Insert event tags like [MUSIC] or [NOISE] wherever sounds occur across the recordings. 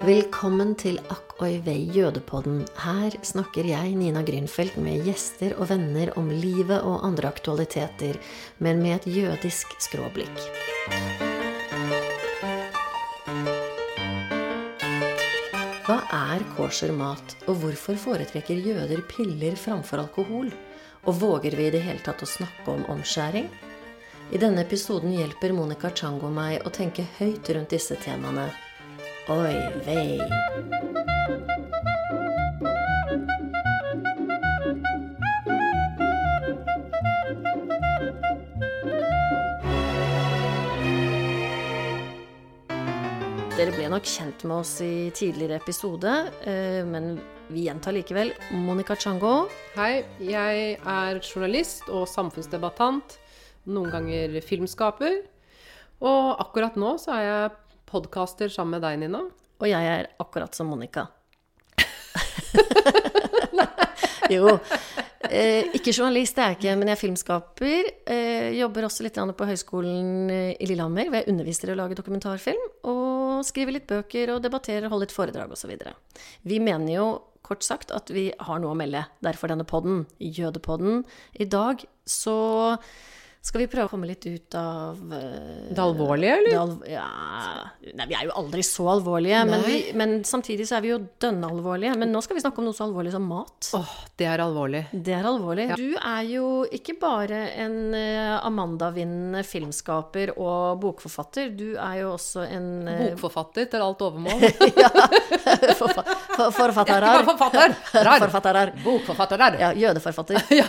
Velkommen til Akk oi vei jødepodden. Her snakker jeg, Nina Grünfeldt, med gjester og venner om livet og andre aktualiteter, men med et jødisk skråblikk. Hva er kosher mat, og hvorfor foretrekker jøder piller framfor alkohol? Og våger vi i det hele tatt å snakke om omskjæring? I denne episoden hjelper Monica Chango meg å tenke høyt rundt disse temaene. Oi vei. Dere ble nok kjent med oss i tidligere episode, eh, men vi gjentar likevel. Monica Chango. Hei, jeg er journalist og samfunnsdebattant. Noen ganger filmskaper. Og akkurat nå så er jeg podkaster sammen med deg, Nina. Og jeg er akkurat som Monica. [LAUGHS] jo. Eh, ikke journalist, det er jeg ikke, men jeg er filmskaper. Eh, jobber også litt på Høgskolen i Lillehammer, hvor jeg underviser i å lage dokumentarfilm. Og skriver litt bøker og debatterer holder litt foredrag osv. Vi mener jo kort sagt at vi har noe å melde. Derfor denne podden, Jødepodden. I dag så skal vi prøve å komme litt ut av uh, Det alvorlige, eller? Det al ja Nei, vi er jo aldri så alvorlige. Men, vi, men, samtidig så er vi jo dønnalvorlige. Men nå skal vi snakke om noe så alvorlig som mat. Åh, oh, det er alvorlig. Det er alvorlig. Ja. Du er jo ikke bare en uh, Amanda-vinnende filmskaper og bokforfatter. Du er jo også en uh, Bokforfatter til alt overmål. [LAUGHS] ja. [LAUGHS] For, Ikke bare Forfatter. forfattere. [LAUGHS] Bokforfattere. Ja, jødeforfatter. [LAUGHS] ja.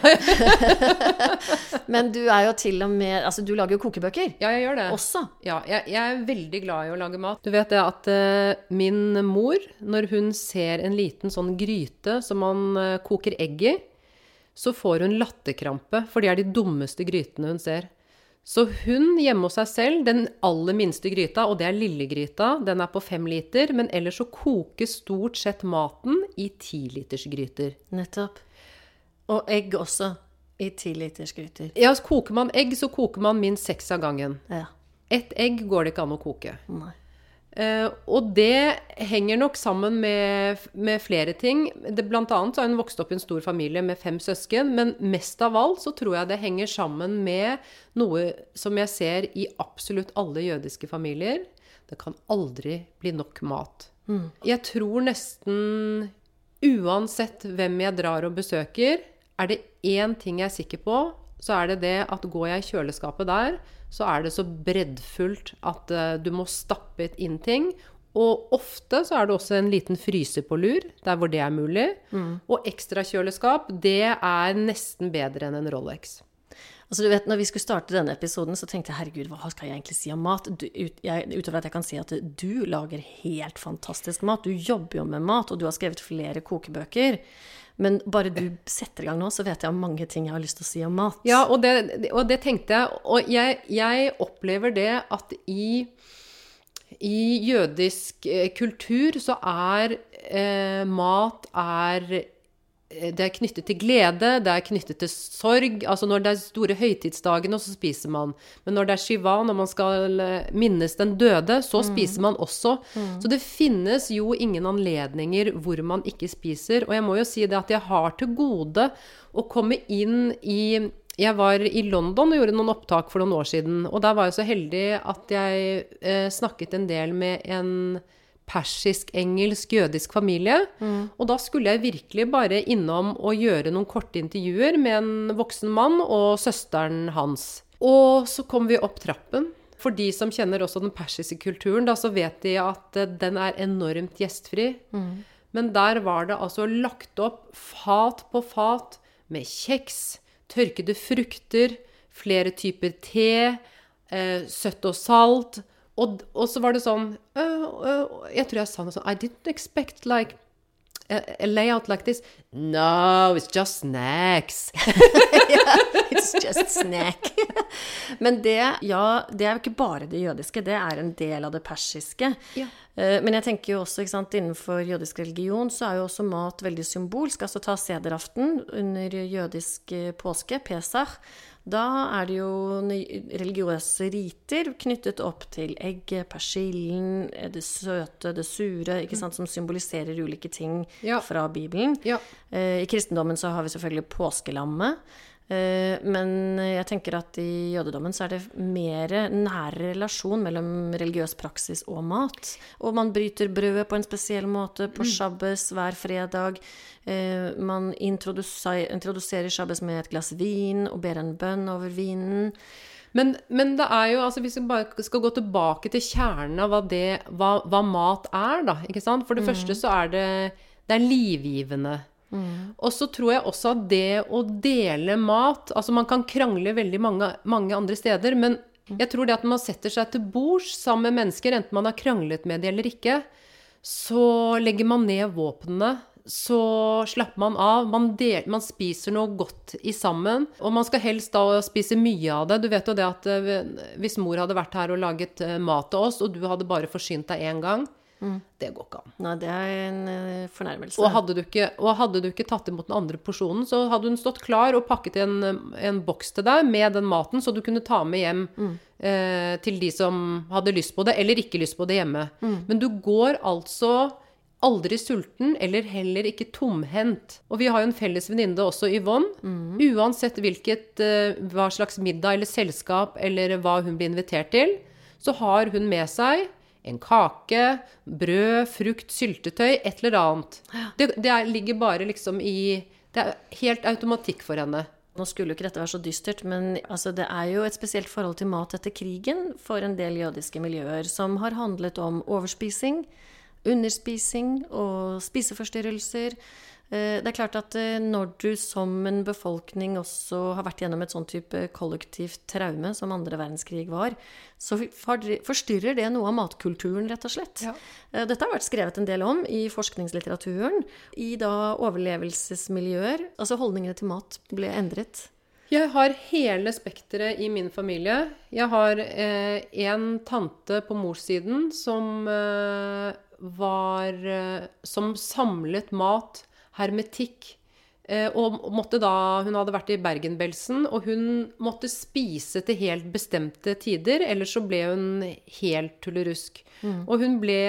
[LAUGHS] men du er jo til og med Altså, du lager jo kokebøker. Ja, jeg gjør det. Også. Ja, jeg, jeg, er veldig glad i å lage mat. Du vet det at uh, min mor, når hun ser en liten sånn gryte som man uh, koker egg i, så får hun latterkrampe, for det er de dummeste grytene hun ser. Så hun hjemme hos seg selv, den aller minste gryta, og det er lillegryta, den er på fem liter, men ellers så kokes stort sett maten i tilitersgryter. Nettopp. Og egg også. I tilitersgryter. Ja, koker man egg, så koker man minst seks av gangen. Ja. Ett egg går det ikke an å koke. Nei. Uh, og det henger nok sammen med, med flere ting. Det, blant annet så har hun vokst opp i en stor familie med fem søsken. Men mest av alt så tror jeg det henger sammen med noe som jeg ser i absolutt alle jødiske familier. Det kan aldri bli nok mat. Mm. Jeg tror nesten uansett hvem jeg drar og besøker, er det én ting jeg er sikker på, så er det det at går jeg i kjøleskapet der, så er det så breddfullt at uh, du må stappe inn ting. Og ofte så er det også en liten fryser på lur, der hvor det er mulig. Mm. Og ekstrakjøleskap, det er nesten bedre enn en Rolex. Altså du vet, når vi skulle starte denne episoden, så tenkte jeg herregud, hva skal jeg egentlig si om mat? Du, ut, jeg, utover at jeg kan si at du lager helt fantastisk mat. Du jobber jo med mat, og du har skrevet flere kokebøker. Men bare du setter i gang nå, så vet jeg om mange ting jeg har lyst til å si om mat. Ja, og det, og det tenkte jeg. Og jeg, jeg, opplever det at i, i jødisk eh, kultur så er eh, mat er det er knyttet til glede, det er knyttet til sorg. Altså når det er store høytidsdagene, så spiser man. Men når det er shiva, når man skal eh, minnes den døde, så mm. spiser man også. Mm. Så det finnes jo ingen anledninger hvor man ikke spiser. Og jeg må jo si det at jeg har til gode å komme inn i jeg var i London og gjorde noen opptak for noen år siden. Og der var jeg så heldig at jeg eh, snakket en del med en persisk-engelsk-jødisk familie. Mm. Og da skulle jeg virkelig bare innom og gjøre noen korte intervjuer med en voksen mann og søsteren hans. Og så kom vi opp trappen. For de som kjenner også den persiske kulturen, da, så vet de at eh, den er enormt gjestfri. Mm. Men der var det altså lagt opp fat på fat med kjeks, tørkede frukter, flere typer te, eh, søtt og salt. Og, og, så var det sånn uh, uh, Jeg tror jeg sa noe sånn I didn't expect like a, a layout like this. No, it's just snacks. [LAUGHS] yeah, it's just snack. Men det, ja, det er jo ikke bare det jødiske, det er en del av det persiske. Ja. Uh, men jeg tenker jo også, ikke sant, innenfor jødisk religion så er jo også mat veldig symbolsk. Altså ta sederaften under jødisk påske, pesach Da er det jo religiøse riter knyttet opp til egget, persillen, det søte, det sure, ikke sant, som symboliserer ulike ting Ja. fra Bibelen. Ja. Eh, I kristendommen så har vi selvfølgelig påskelammet. Eh, Men jeg tenker at i jødedommen så er det mer nær relasjon mellom religiøs praksis og mat. Og man bryter brødet på en spesiell måte på shabbes hver fredag. Eh, Man introduserer, shabbes med et glass vin og ber en bønn over vinen. Men, men det er jo, altså hvis vi bare skal gå tilbake til kjernen av hva, det, hva, hva mat er, da. For det første så er det, det er livgivende. Og så tror jeg også at det å dele mat Altså man kan krangle veldig mange, mange andre steder, men jeg tror det at når man setter seg til bords sammen med mennesker, enten man har kranglet med dem eller ikke, så legger man ned våpnene. Så slapper man av. Man, del, man spiser noe godt i sammen. Og man skal helst da spise mye av det. Du vet jo det at eh, hvis mor hadde vært her og laget eh, mat til oss, og du hadde bare forsynt deg én gang, det går ikke an. Nei, det er en eh, fornærmelse. Og hadde, du ikke, og hadde du ikke tatt imot den andre porsjonen, så hadde hun stått klar og pakket i en, en boks til deg med den maten, så du kunne ta med hjem eh, til de som hadde lyst på det, eller ikke lyst på det hjemme. Men du går altså aldri sulten, eller heller ikke tomhendt. Og vi har jo en felles venninne også, Yvonne. Uansett hvilket, eh, hva slags middag eller selskap eller hva hun blir invitert til, så har hun med seg en kake, brød, frukt, syltetøy, et eller annet. Det, det er, ligger bare liksom i Det er helt automatikk for henne. Nå skulle jo ikke dette være så dystert, men altså, det er jo et spesielt forhold til mat etter krigen for en del jødiske miljøer, som har handlet om overspising, underspising og spiseforstyrrelser. Eh, Det er klart at eh, når du som en befolkning også har vært gjennom et sånn type kollektivt traume som andre verdenskrig var, så forstyrrer det noe av matkulturen, rett og slett. Ja. Eh, Dette har vært skrevet en del om i forskningslitteraturen. I da overlevelsesmiljøer. Altså holdningene til mat ble endret. Jeg har hele spekteret i min familie. Jeg har eh, en tante på morssiden som eh, var eh, Som samlet mat, hermetikk. Eh, og måtte da Hun hadde vært i Bergen-Belsen, og hun måtte spise til helt bestemte tider, ellers så ble hun helt tullerusk. Og hun ble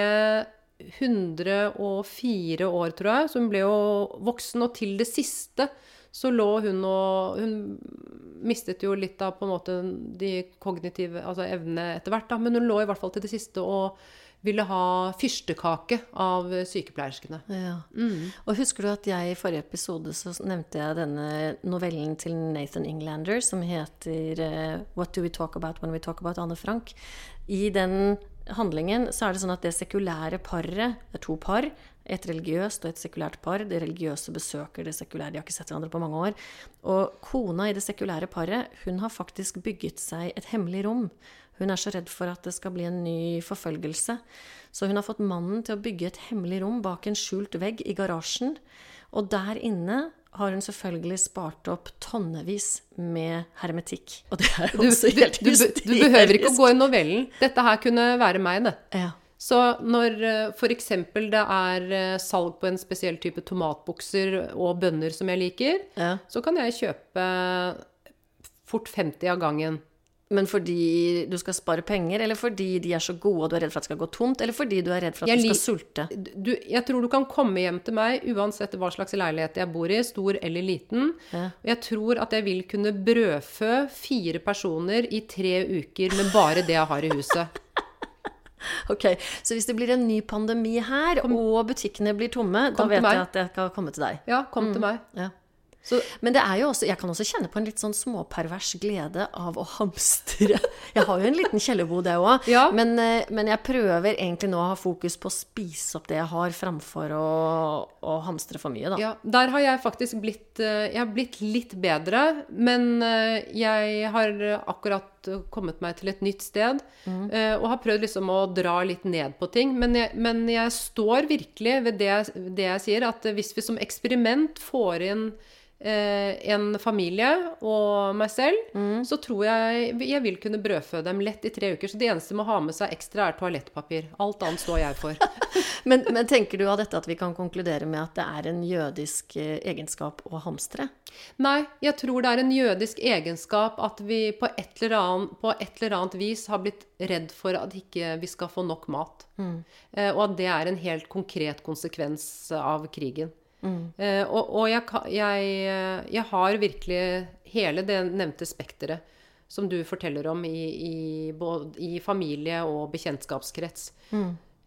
104 år, tror jeg, så hun ble jo voksen. Og til det siste så lå hun og Hun mistet jo litt av på en måte de kognitive altså evnene etter hvert, da, men hun lå i hvert fall til det siste og ville ha fyrstekake av sykepleierskene. Ja. Og husker du at jeg i forrige episode så nevnte jeg denne novellen til Nathan Englander som heter eh, What Do We Talk About When We Talk About Anne Frank? I den handlingen så er det sånn at det sekulære paret, det er to par, et religiøst og et sekulært par. Det religiøse besøker det sekulære, de har ikke sett hverandre på mange år. Og kona i det sekulære paret, hun har faktisk bygget seg et hemmelig rom. Hun er så redd for at det skal bli en ny forfølgelse. Så hun har fått mannen til å bygge et hemmelig rom bak en skjult vegg i garasjen. Og der inne har hun selvfølgelig spart opp tonnevis med hermetikk. Og det er jo også du, helt du, du behøver ikke å gå i novellen. Dette her kunne være meg, det. Ja. Så når f.eks. det er eh, salg på en spesiell type tomatbukser og bønner som jeg liker, Ja. så kan jeg kjøpe fort 50 av gangen. Men fordi du skal spare penger, eller fordi de er så gode og du er redd for at det skal gå tomt, eller fordi du er redd for at Jeg du skal sulte? Du, jeg tror du kan komme hjem til meg uansett hva slags leilighet jeg bor i, stor eller liten. Ja. Jeg tror at jeg vil kunne brødfø fire personer i tre uker med bare det jeg har i huset. [LAUGHS] Ok, Så hvis det blir en ny pandemi her, og butikkene blir tomme, da Kom da vet jeg at jeg skal komme til deg. Ja, kom til meg. Ja. Så Men det er jo også, jeg kan også kjenne på en litt sånn småpervers glede av å hamstre. [LAUGHS] Jeg har jo en liten kjellerbod, jeg òg. Ja. Men, eh, men jeg prøver egentlig nå å ha fokus på å spise opp det jeg har, framfor å, å hamstre for mye, da. Ja, der har jeg faktisk blitt eh, Jeg har blitt litt bedre, men eh, jeg har akkurat kommet meg til et nytt sted. Mm. Og har prøvd liksom å dra litt ned på ting. Men jeg, men jeg står virkelig ved det, det jeg sier, at hvis vi som eksperiment får inn en familie og meg selv, så tror jeg jeg vil kunne brødfø dem lett i tre uker. Så det eneste med å ha med seg ekstra er toalettpapir. Alt annet står jeg for. [LAUGHS] men, men tenker du av dette at vi kan konkludere med at det er en jødisk eh, egenskap å hamstre? Nei, jeg tror det er en jødisk egenskap at vi på et eller annet, på et eller annet vis har blitt redd for at ikke vi skal få nok mat. Eh, og at det er en helt konkret konsekvens av krigen. Eh, og og jeg, jeg, eh, jeg har virkelig hele det nevnte spekteret som du forteller om i, i, både, i familie- og bekjentskapskrets.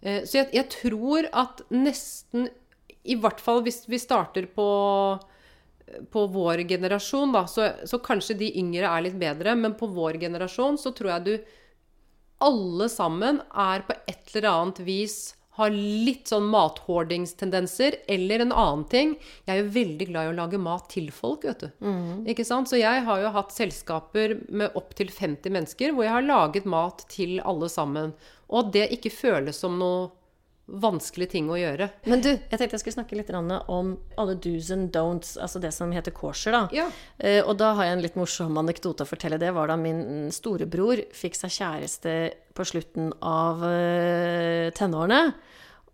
Eh, så jeg, jeg tror at nesten I hvert fall hvis vi starter på på vår generasjon, da, så, så kanskje de yngre er litt bedre, men på vår generasjon så tror jeg du alle sammen er på et eller annet vis har litt sånn mathordingstendenser, eller en annen ting. Jeg er jo veldig glad i å lage mat til folk, vet du. Ikke sant? Så jeg har jo hatt selskaper med opptil 50 mennesker hvor jeg har laget mat til alle sammen. Og det ikke føles som noe vanskelig ting å gjøre. Men du, jeg tenkte jeg skulle snakke litt om alle do's and don'ts, altså det som heter kosher, da. Ja. Eh, og da har jeg en litt morsom anekdote å fortelle. Det var da min storebror fikk seg kjæreste på slutten av eh, tenårene.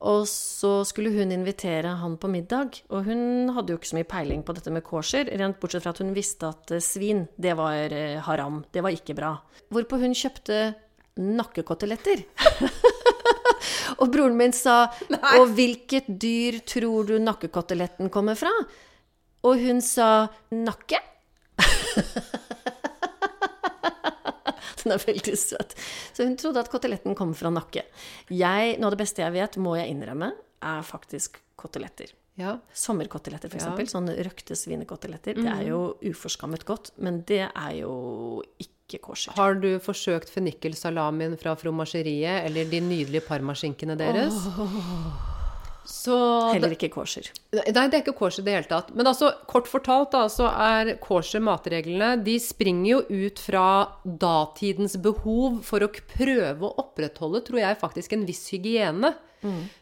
Og så skulle hun invitere han på middag, og hun hadde jo ikke så mye peiling på dette med kosher, rent bortsett fra at hun visste at eh, svin, det var haram. Det var ikke bra. Hvorpå hun kjøpte nakkekoteletter. [LAUGHS] Og broren min sa [LAUGHS] Og hvilket dyr tror du nakkekoteletten kommer fra? Og hun sa nakke. [LAUGHS] Den er veldig søt. Så hun trodde at koteletten kom fra nakke. Jeg, noe av det beste jeg vet, må jeg innrømme, er faktisk koteletter. Ja. Sommerkoteletter, f.eks. Ja. Sånne røkte svinekoteletter. Det er jo uforskammet godt, men det er jo ikke kosher. Har du forsøkt fennikelsalamien fra fromasjeriet eller de nydelige parmaskinkene deres? Så Heller ikke kosher. Nei, det er ikke kosher i det hele tatt. Men altså, kort fortalt da, så er kosher matreglene De springer jo ut fra datidens behov for å prøve å opprettholde, tror jeg, faktisk en viss hygiene.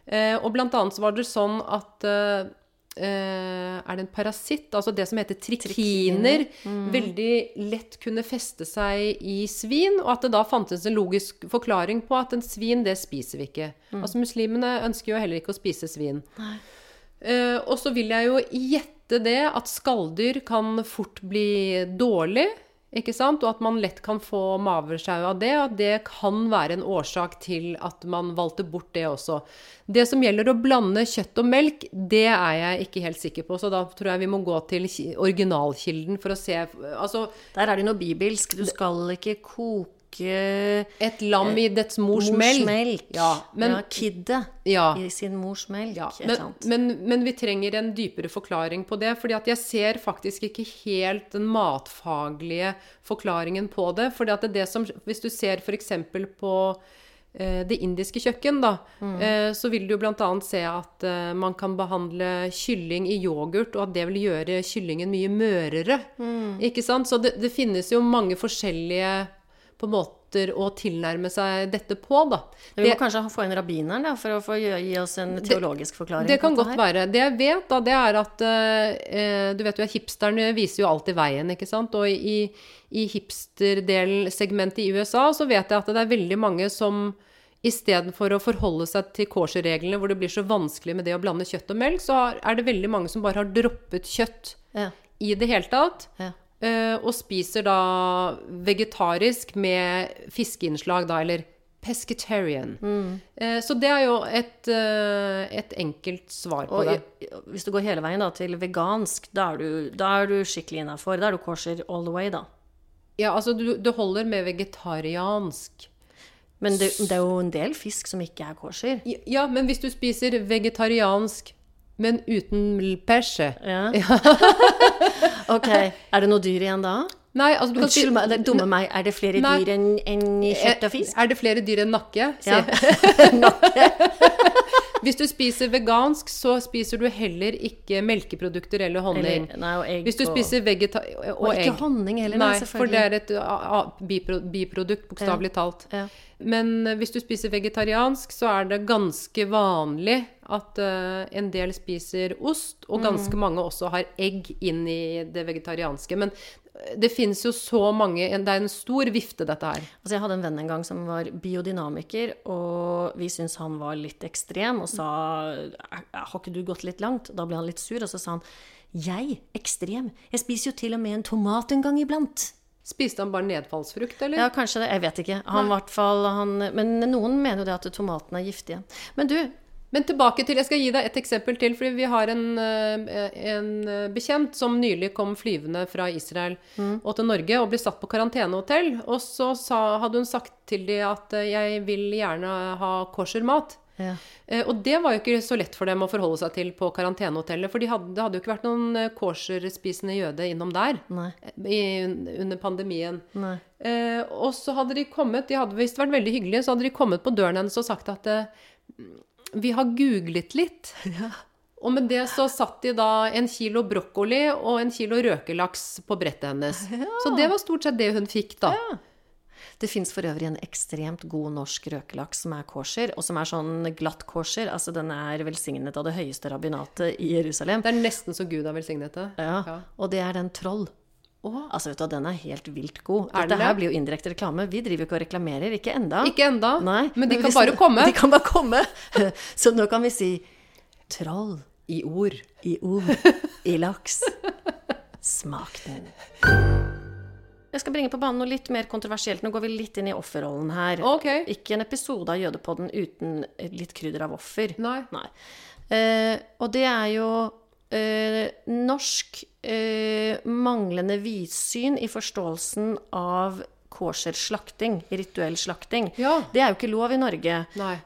Eh, og blant annet så var det sånn at eh, eh, Er det en parasitt? Altså det som heter trikiner. Veldig lett kunne feste seg i svin, og at det da fantes en logisk forklaring på at en svin, det spiser vi ikke. Altså muslimene ønsker jo heller ikke å spise svin. Eh, og så vil jeg jo gjette det at skalldyr kan fort bli dårlig, ikke sant? Og at man lett kan få maversjau av det, at det kan være en årsak til at man valgte bort det også. Det som gjelder å blande kjøtt og melk, det er jeg ikke helt sikker på, så da tror jeg vi må gå til originalkilden for å se Altså, Der er det noe bibelsk. Du skal ikke koke et lam i dets mors, mors melk. Ja, men, ja, kiddet ja. i sin mors melk. Ja, men, men, men vi trenger en dypere forklaring på det. fordi jeg ser faktisk ikke helt den matfaglige forklaringen på det. fordi det det som, Hvis du ser f.eks. på eh, det indiske kjøkken, da, eh, så vil du bl.a. se at eh, man kan behandle kylling i yoghurt, og at det vil gjøre kyllingen mye mørere. Ikke sant? Så det, det finnes jo mange forskjellige på måter å tilnærme seg dette på, da. Vi må kanskje få inn rabbineren da, for å få gi, gi oss en teologisk forklaring. Det det kan godt her. være. Det jeg vet, da, det er at eh, Du vet jo at hipsterne viser jo alltid veien, ikke sant? Og i, i hipsterdelsegmentet i USA så vet jeg at det er veldig mange som istedenfor å forholde seg til kosher-reglene hvor det blir så vanskelig med det å blande kjøtt og melk, så er det veldig mange som bare har droppet kjøtt Ja, i det hele tatt. ja. Eh, og spiser da vegetarisk med fiskeinnslag, da, eller pescatarian. Mm. Eh, så det er jo et, eh, et enkelt svar på Og det. hvis du går hele veien da, til vegansk, da er du, da er du skikkelig innafor. Da er du kosher all the way, da. Ja, altså du, du holder med vegetariansk. Men det, det er jo en del fisk som ikke er kosher. Ja, men hvis du spiser vegetariansk, men uten persje [LAUGHS] Ja. ok. Er det noe dyr igjen da? Nei, altså du kan Unnskyld meg, det dumme meg. Er det flere Nei. dyr enn en kjøtt og fisk? Er det flere dyr enn nakke? Ja. [LAUGHS] [LAUGHS] Hvis du spiser vegansk, så spiser du heller ikke melkeprodukter eller honning. Eller, nei, og egg Hvis du spiser vegeta... Og, Og ikke honning heller, Nei, nei, for det er et a, a, biprodukt, bokstavelig talt. Ja. Men eh, hvis du spiser vegetariansk, så er det ganske vanlig at uh, en del spiser ost, og ganske Mm. mange også har egg inn i det vegetarianske. Men Det fins jo så mange Det er en stor vifte, dette her. Altså jeg hadde en venn en gang som var biodynamiker, og vi syntes han var litt ekstrem, og sa Har ikke du gått litt langt? Da ble han litt sur, og så sa han Jeg? Ekstrem? Jeg spiser jo til og med en tomat en gang iblant. Spiste han bare nedfallsfrukt, eller? Ja, kanskje det. Jeg vet ikke. Han, fall, han, men noen mener jo det at tomatene er giftige. Men du, Men tilbake til Jeg skal gi deg et eksempel til. fordi vi har en, eh, en eh, bekjent som nylig kom flyvende fra Israel og til Norge og ble satt på karantenehotell. Og så sa, hadde hun sagt til de at eh, 'jeg vil gjerne ha kosher mat'. Ja. Og det var jo ikke så lett for dem å forholde seg til på karantenehotellet. For de hadde, det hadde jo ikke vært noen kosher-spisende jøde innom der i, under pandemien. Eh, og så hadde de kommet De hadde visst vært veldig hyggelige, så hadde de kommet på døren hennes og sagt at eh, vi har googlet litt. [LAUGHS] Og med det så satt de da en kilo brokkoli og en kilo røkelaks på brettet hennes. Så det var stort sett det hun fikk, da. Det fins for øvrig en ekstremt god norsk røkelaks som er kosher, og som er sånn glatt kosher. Altså den er velsignet av det høyeste rabbinatet i Jerusalem. Det er nesten så Gud har velsignet det. Ja, Ja. Og det er den troll. Å, Altså, vet du, Den er helt vilt god. Er det? Dette her blir jo indirekte reklame. Vi driver jo ikke og reklamerer. Ikke enda. Ikke enda, Nei, men de kan bare komme. [LAUGHS] De kan bare komme. [LAUGHS] Så nå kan vi si troll I ord. i ord, i laks. Smak den. Jeg skal bringe på banen noe litt mer kontroversielt. Nå går vi litt inn i offerrollen her. Okay. Ikke en episode av Jødepodden uten litt krydder av offer. Nei. Eh, og det er jo eh, norsk eh, manglende vidsyn i forståelsen av kosher slakting, rituell slakting. Ja. Det er jo ikke lov i Norge.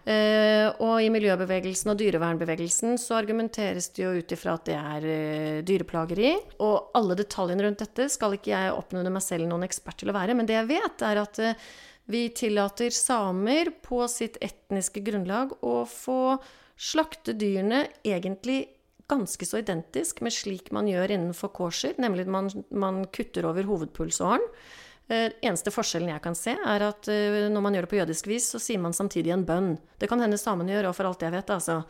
Eh, og i miljøbevegelsen og dyrevernbevegelsen så argumenteres det jo ut ifra at det er eh, dyreplageri. Og alle detaljene rundt dette skal ikke jeg oppnevne meg selv noen ekspert til å være, men det jeg vet, er at eh, vi tillater samer på sitt etniske grunnlag å få slakte dyrene egentlig ganske så identisk med slik man gjør innenfor kosher, nemlig man, man kutter over hovedpulsåren. Eh, eneste forskjellen jeg kan se, er at eh, når man gjør det på jødisk vis, så sier man samtidig en bønn. Det kan hende samene gjør, òg, for alt jeg vet, altså.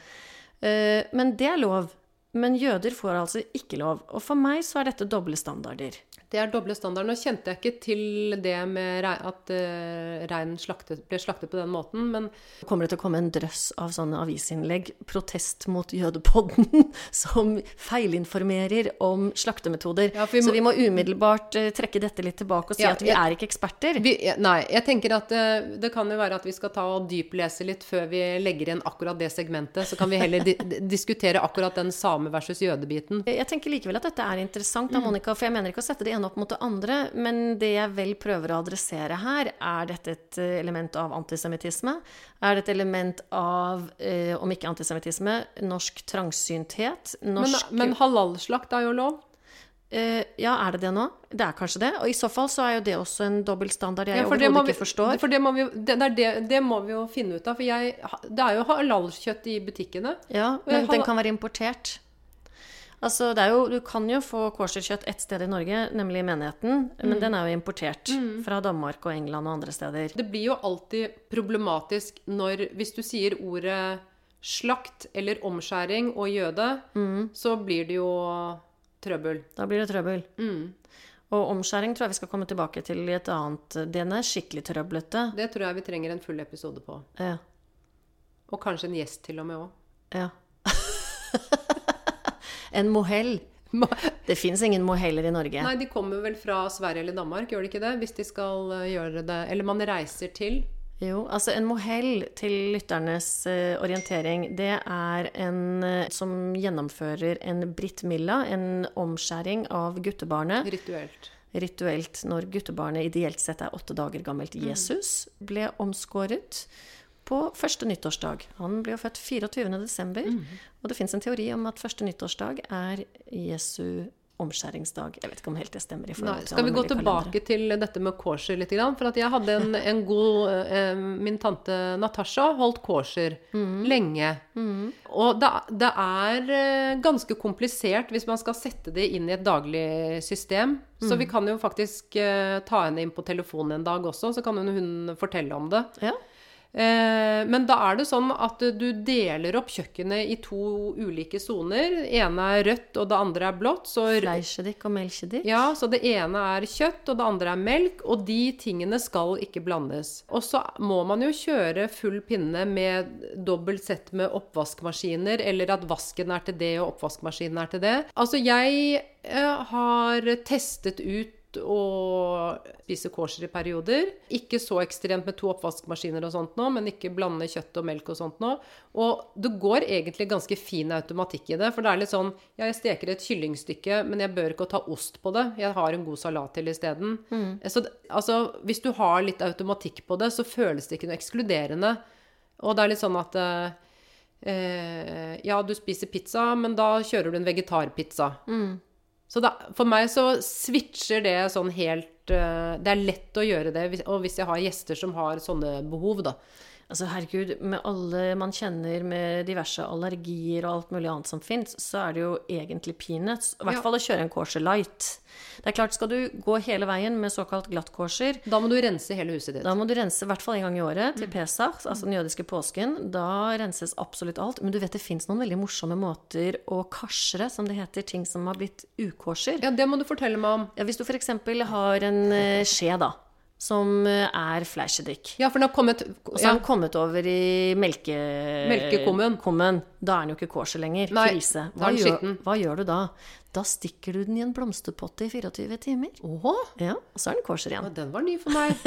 Eh, men det er lov. Men jøder får altså ikke lov. Og for meg så er dette doble standarder. Det er doble standarder. Nå kjente jeg ikke til det med at uh, rein slaktet, ble slaktet på den måten, men kommer det til å komme en drøss av sånne avisinnlegg, protest mot jødepodden, [LAUGHS] som feilinformerer om slaktemetoder. Ja, vi må- Så vi må umiddelbart eh, trekke dette litt tilbake og si Ja, at vi jeg- er ikke eksperter. vi, Nei, jeg tenker at eh, det kan jo være at vi skal ta og dyplese litt før vi legger igjen akkurat det segmentet. Så kan vi heller di diskutere akkurat den same versus jødebiten. Jeg tenker likevel at dette er interessant, da, Mm. Monica, for jeg mener ikke å sette det ene opp mot det andre, men det jeg vel prøver å adressere her, er dette et eh, element av antisemittisme? Er det et element av, eh, om ikke antisemittisme, norsk trangsynthet? Men, Norsk men halalslakt er jo lov. Uh, Ja, er det det nå? Det er kanskje det. Og i så fall så er jo det også en dobbeltstandard jeg Ja, for overhodet ikke forstår. For det må, vi, det, det, det må vi jo finne ut av. For jeg, det er jo halalkjøtt i butikkene. Ja, men den kan være importert. Altså, det er jo, du kan jo få kosherkjøtt ett sted i Norge, nemlig i menigheten, Mm. men den er jo importert fra Danmark og England og andre steder. Det blir jo alltid problematisk når Hvis du sier ordet slakt eller omskjæring og jøde, Mm. så blir det jo trøbbel. Da blir det trøbbel. Mm. Og omskjæring tror jeg vi skal komme tilbake til i et annet Den er skikkelig trøblete. Det tror jeg vi trenger en full episode på. Ja. Og kanskje en gjest til og med òg. ja. [LAUGHS] en mohell. Det fins ingen moheller i Norge. Nei, de kommer vel fra Sverige eller Danmark, gjør de ikke det? Hvis de skal eh, gjøre det Eller man reiser til. Jo, altså en mohell til lytternes eh, orientering, det er en eh, som gjennomfører en Britt Milla, en omskjæring av guttebarnet. Rituelt. Rituelt når guttebarnet ideelt sett er åtte dager gammelt. Jesus ble omskåret på første nyttårsdag. Han ble jo født 24. desember, og det fins en teori om at første nyttårsdag er Jesu omskjæringsdag. Jeg vet ikke om helt det stemmer. i forhold Nei, til skal vi gå tilbake til dette med korser litt? For at jeg hadde en, en god eh, Min tante Natasha holdt korser Mm. lenge. Og det, det er eh, ganske komplisert hvis man skal sette det inn i et daglig system. Så Mm. vi kan jo faktisk eh, ta henne inn på telefonen en dag også, så kan hun, hun fortelle om det. Ja. Eh, men da er det sånn at du deler opp kjøkkenet i to ulike soner. Det ene er rødt, og det andre er blått. Så, og melkedik. ja, så det ene er kjøtt, og det andre er melk. Og de tingene skal ikke blandes. Og så må man jo kjøre full pinne med dobbelt sett med oppvaskmaskiner, eller at vasken er til det og oppvaskmaskinen er til det. Altså, jeg eh, har testet ut og spise kosher i perioder. Ikke så ekstremt med to oppvaskmaskiner og sånt nå, men ikke blande kjøtt og melk og sånt nå. Og det går egentlig ganske fin automatikk i det, for det er litt sånn Ja, jeg steker et kyllingstykke, men jeg bør ikke ta ost på det. Jeg har en god salat til isteden. Så altså, hvis du har litt automatikk på det, så føles det ikke noe ekskluderende. Og det er litt sånn at eh, eh, Ja, du spiser pizza, men da kjører du en vegetarpizza. Så da, for meg så switcher det sånn helt eh, Det er lett å gjøre det, og hvis jeg har gjester som har sånne behov, da. Altså herregud, med alle man kjenner med diverse allergier og alt mulig annet som fins, så er det jo egentlig peanuts. I hvert Ja. fall å kjøre en kosher light. Det er klart, skal du gå hele veien med såkalt glatt kosher, Da må du rense hele huset ditt. da må du rense i hvert fall en gang i året Mm. til Pesach, altså den jødiske påsken. Da renses absolutt alt. Men du vet det fins noen veldig morsomme måter å karsre, som det heter, ting som har blitt ukorser. Ja, det må du fortelle meg om. Ja, hvis du f.eks. har en eh, skje, da, som eh, er fleisjedik. Ja, for den har kommet Og så har den kommet over i melke... Melkekummen. kummen. Da er den jo ikke kosher lenger. Nei, Krise. Hva gjør, hva gjør du da? Da stikker du den i en blomsterpotte i 24 timer. Oho. Ja, og så er den kosher ja, igjen. den var ny for meg.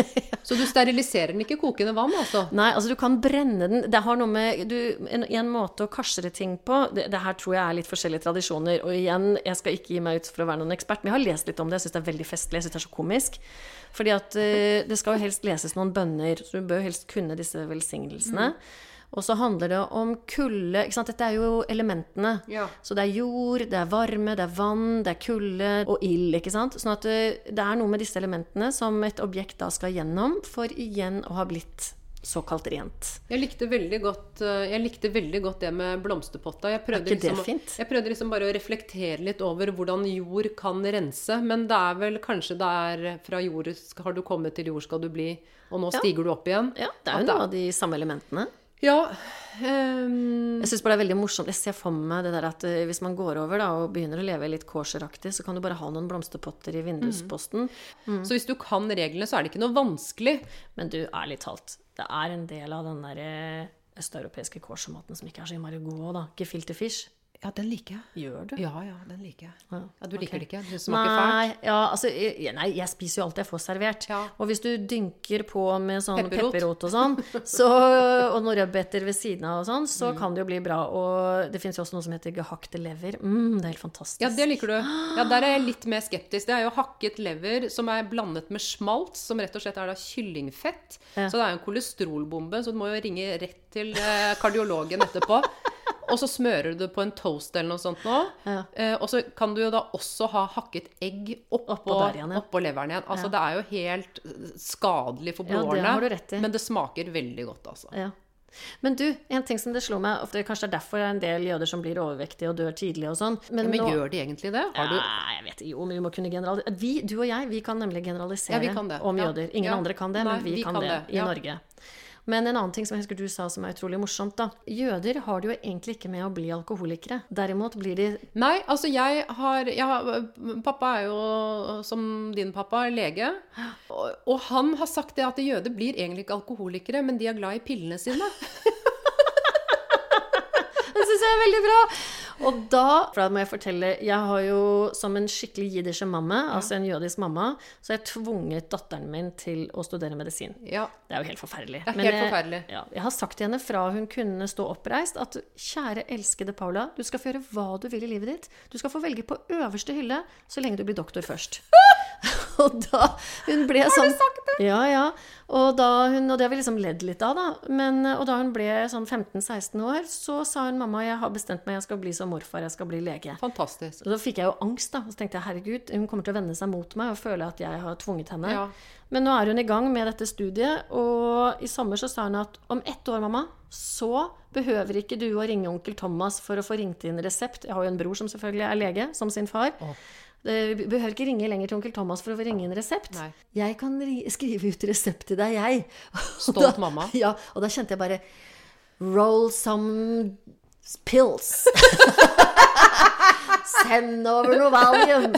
Så du steriliserer den ikke i kokende vann, altså? [LAUGHS] Nei, altså du kan brenne den. Det har noe med du, en, en måte å karsere ting på det, det her tror jeg er litt forskjellige tradisjoner. Og igjen, jeg skal ikke gi meg ut for å være noen ekspert, men jeg har lest litt om det. Jeg syns det er veldig festlig. Jeg syns det er så komisk. Fordi at uh, det skal jo helst leses noen bønner, så du bør helst kunne disse velsignelsene. Og så handler det om kulde. Dette er jo elementene. Ja. Så det er jord, det er varme, det er vann, det er kulde og ild. ikke sant? Sånn at det, det er noe med disse elementene som et objekt da skal gjennom for igjen å ha blitt såkalt rent. Jeg likte veldig godt, eh, likte veldig godt det med blomsterpotta. Jeg prøvde, liksom, jeg prøvde liksom bare å reflektere litt over hvordan jord kan rense. Men det er vel kanskje det er fra jord har du kommet til jord skal du bli, og nå stiger du opp igjen. Ja, det er jo noe av de samme elementene. Ja. Um... Jeg syns bare det er veldig morsomt. Jeg ser for meg det der at eh, hvis man går over da, og begynner å leve litt kåseraktig, så kan du bare ha noen blomsterpotter i vindusposten. Så hvis du kan reglene, så er det ikke noe vanskelig. Men du, ærlig talt, det er en del av den der eh, østeuropeiske kårsmaten som ikke er så innmari god òg, da. Gefilte fish. Ja, den liker jeg. Gjør du? Ja, ja, den liker jeg. Ja, Ja, Du liker okay. det ikke? Du smaker fælt? Nei, ja, altså, nei, jeg spiser jo alt jeg får servert. Ja. Og hvis du dynker på med sånn Pepperrot. pepperot og sånn, [LAUGHS] så, og noen rødbeter ved siden av og sånn, så Mm. kan det jo bli bra. Og det fins jo også noe som heter gehakte lever. Mm, det er helt fantastisk. Ja, det liker du. Ja, Der er jeg litt mer skeptisk. Det er jo hakket lever som er blandet med smalt, som rett og slett er da kyllingfett. Så det er jo en kolesterolbombe, så du må jo ringe rett til eh, kardiologen etterpå. Og så smører du det på en toast eller noe sånt nå. Ja. Eh, og så kan du jo da også ha hakket egg oppå, Oppå igjen, ja. oppå leveren igjen. Altså det er jo helt skadelig for Ja, blodårene. Men det smaker veldig godt, altså. Ja. Men du, en ting som det slo meg ofte, Kanskje det er derfor det er en del jøder som blir overvektige og dør tidlig og sånn. Men, Men nå- gjør de egentlig det? Har du Nei, jeg vet. Jo, men vi må kunne generalisere. Vi, du og jeg, vi kan nemlig generalisere Ja, kan om jøder. Ingen Ja. andre kan det, Nei, men vi, vi kan, kan det, i Ja. Norge. Men en annen ting som jeg husker du sa som er utrolig morsomt, da. Jøder har det jo egentlig ikke med å bli alkoholikere. Derimot blir de Nei, altså jeg har, jeg har Pappa er jo, som din pappa, lege. Og, og han har sagt det at jøder blir egentlig ikke alkoholikere, men de er glad i pillene sine. [LAUGHS] Det syns jeg er veldig bra! Og da for da må jeg fortelle Jeg har jo som en skikkelig jiddische mamma, altså en jødisk mamma, så har jeg tvunget datteren min til å studere medisin. Ja, Det er jo helt forferdelig. Det er helt jeg- forferdelig. Ja, jeg har sagt til henne fra hun kunne stå oppreist at kjære, elskede Paula, du skal få gjøre hva du vil i livet ditt. Du skal få velge på øverste hylle så lenge du blir doktor først. [LAUGHS] [LAUGHS] [LAUGHS] og da hun ble sånn Har du sagt det? Ja, ja. Og, hun, og det har vi liksom ledd litt av, da. Men, og da hun ble sånn 15-16 år, så sa hun mamma, jeg har bestemt meg, jeg skal bli som morfar, jeg skal bli lege. fantastisk. Og da fikk jeg jo angst, da. Og så tenkte jeg herregud, hun kommer til å vende seg mot meg og føle at jeg har tvunget henne. Ja. Men nå er hun i gang med dette studiet, og i sommer så sa hun at om ett år, mamma, så behøver ikke du å ringe onkel Thomas for å få ringt inn resept. Jeg har jo en bror som selvfølgelig er lege, som sin far. Eh, Vi behøver ikke ringe lenger til onkel Thomas for å få ringe en resept. Nei. Jeg kan skrive ut resept til deg, jeg. [LAUGHS] Stolt da- mamma. [LAUGHS] Ja, og da kjente jeg bare Roll some pills. [LAUGHS] Send over noe Valium.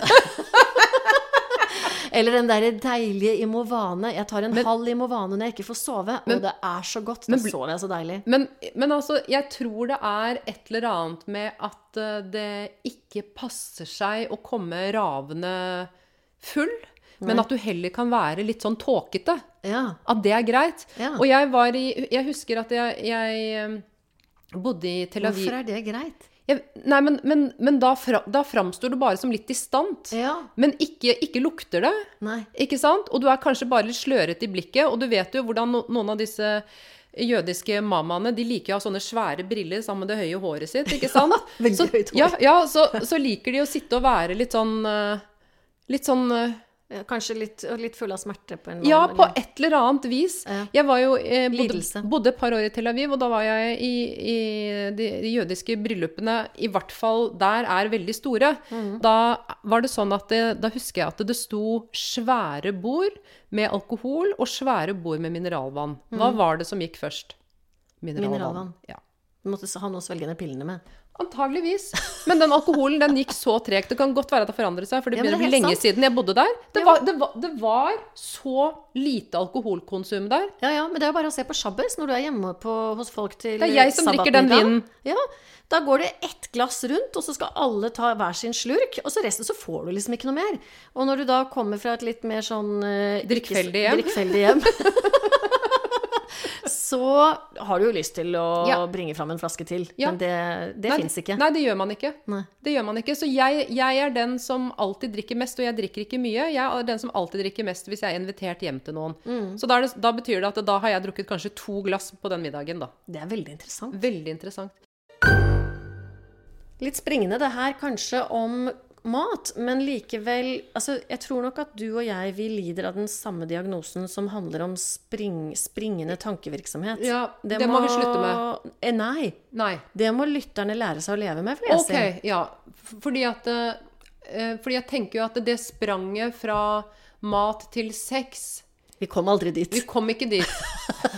Eller den derre deilige Imovane. Jeg tar en halv Imovane når jeg ikke får sove, og det er så godt. Da bli- sover jeg så deilig. Men, men altså, jeg tror det er et eller annet med at eh, det ikke passer seg å komme ravende full, men at du heller kan være litt sånn tåkete. Ja. At det er greit. Ja. Og jeg var i Jeg husker at jeg, jeg eh, bodde i Tel Aviv Hvorfor er det greit? Jeg, Nei, men, men, men da, fra, da framstår du bare som litt distant. Ja. Men ikke, ikke lukter det. Nei. Ikke sant? Og du er kanskje bare litt slørete i blikket, og du vet jo hvordan no noen av disse jødiske mammaene de liker å ha sånne svære briller sammen med det høye håret sitt, ikke [LAUGHS] sant? veldig så. Ja, ja så, så liker de å sitte og være litt sånn eh, Litt sånn eh, Ja, Kanskje litt, litt full av smerte på en måte? Ja, på et eller annet vis. Ja. Jeg var jo eh, bodde, bodde et par år i Tel Aviv, og da var jeg i, i de, de jødiske bryllupene I hvert fall der er veldig store. Mm. Da var det sånn at det, Da husker jeg at det sto svære bord med alkohol og svære bord med mineralvann. Hva var det som gikk først? Mineralvann. Mineralvann. Ja. Du måtte ha noe å svelge ned pillene med. Antageligvis. Men den alkoholen den gikk så tregt. Det kan godt være at det har forandret seg, for det begynner er bli lenge sant. siden jeg bodde der. Det, Ja. var, det, var, det var så lite alkoholkonsum der. Ja, ja, men det er jo bare å se på Shabbos når du er hjemme på, hos folk til Det er jeg som drikker den vinen. Ja, da går det ett glass rundt, og så skal alle ta hver sin slurk, og så resten så får du liksom ikke noe mer. Og når du da kommer fra et litt mer sånn uh, Drikkfeldig hjem. drikkfeldig hjem [LAUGHS] så har du jo lyst til å Ja. bringe fram en flaske til. Ja. Men det, det fins ikke. Nei, det gjør man ikke. Nei. Det gjør man ikke. Så jeg, jeg er den som alltid drikker mest, og jeg drikker ikke mye. Jeg er den som alltid drikker mest hvis jeg er invitert hjem til noen. Mm. Så da, det, da betyr det at da har jeg drukket kanskje to glass på den middagen, da. Det er veldig interessant. Veldig interessant. Litt springende det her kanskje om mat, men likevel altså, Jeg tror nok at du og jeg vi lider av den samme diagnosen som handler om spring, springende tankevirksomhet. Ja, det må vi slutte med. Eh, nei. Nei. Det må lytterne lære seg å leve med, vil jeg Ok, si. ja. Fordi at eh, Fordi jeg tenker jo at det spranget fra mat til sex Vi kom aldri dit. Vi kom ikke dit.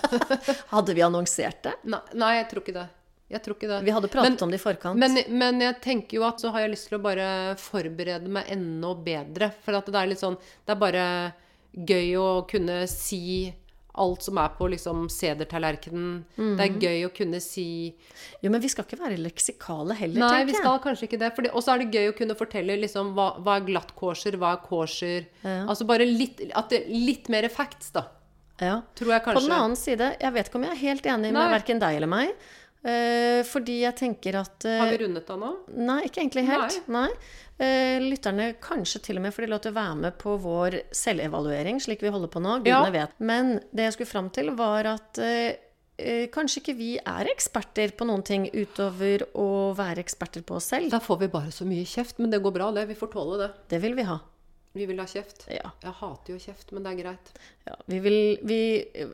[LAUGHS] Hadde vi annonsert det? Nei, nei jeg tror ikke det. Jeg tror ikke det. Vi hadde pratet Men- om det i forkant. Men, men jeg tenker jo at så har jeg lyst til å bare forberede meg enda bedre. For at det er litt sånn Det er bare gøy å kunne si alt som er på liksom sedertallerkenen. Det er gøy å kunne si jo, men vi skal ikke være leksikale heller, Nei, tenker vi skal kanskje ikke det. Og så er det gøy å kunne fortelle liksom hva, hva er glatt kosher, hva er kosher. Altså bare litt, at det, litt mer facts, da. Ja. Tror jeg På den annen side, jeg vet ikke om jeg er helt enig Nei. med verken deg eller meg. Eh, fordi jeg tenker at eh, Har vi rundet da nå? Nei, ikke egentlig helt. Nei. Eh, lytterne kanskje til og med får de lov til å være med på vår selvevaluering, slik vi holder på nå. Gudene Ja. vet. Men det jeg skulle fram til, var at eh, eh, kanskje ikke vi er eksperter på noen ting utover å være eksperter på oss selv. Da får vi bare så mye kjeft, men det går bra, det. Vi får tåle det. Det vil vi ha. Vi vil ha kjeft. Ja. Jeg hater jo kjeft, men det er greit. ja. Vi vil vi,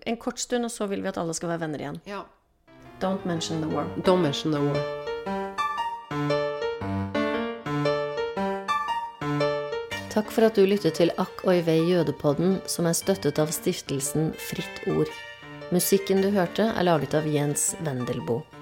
En kort stund, og så vil vi at alle skal være venner igjen. Ja. Don't mention the war. Don't mention the war. Takk for at du lyttet til Akk og Ivei jødepodden, som er støttet av stiftelsen Fritt Ord. Musikken du hørte, er laget av Jens Wendelboe.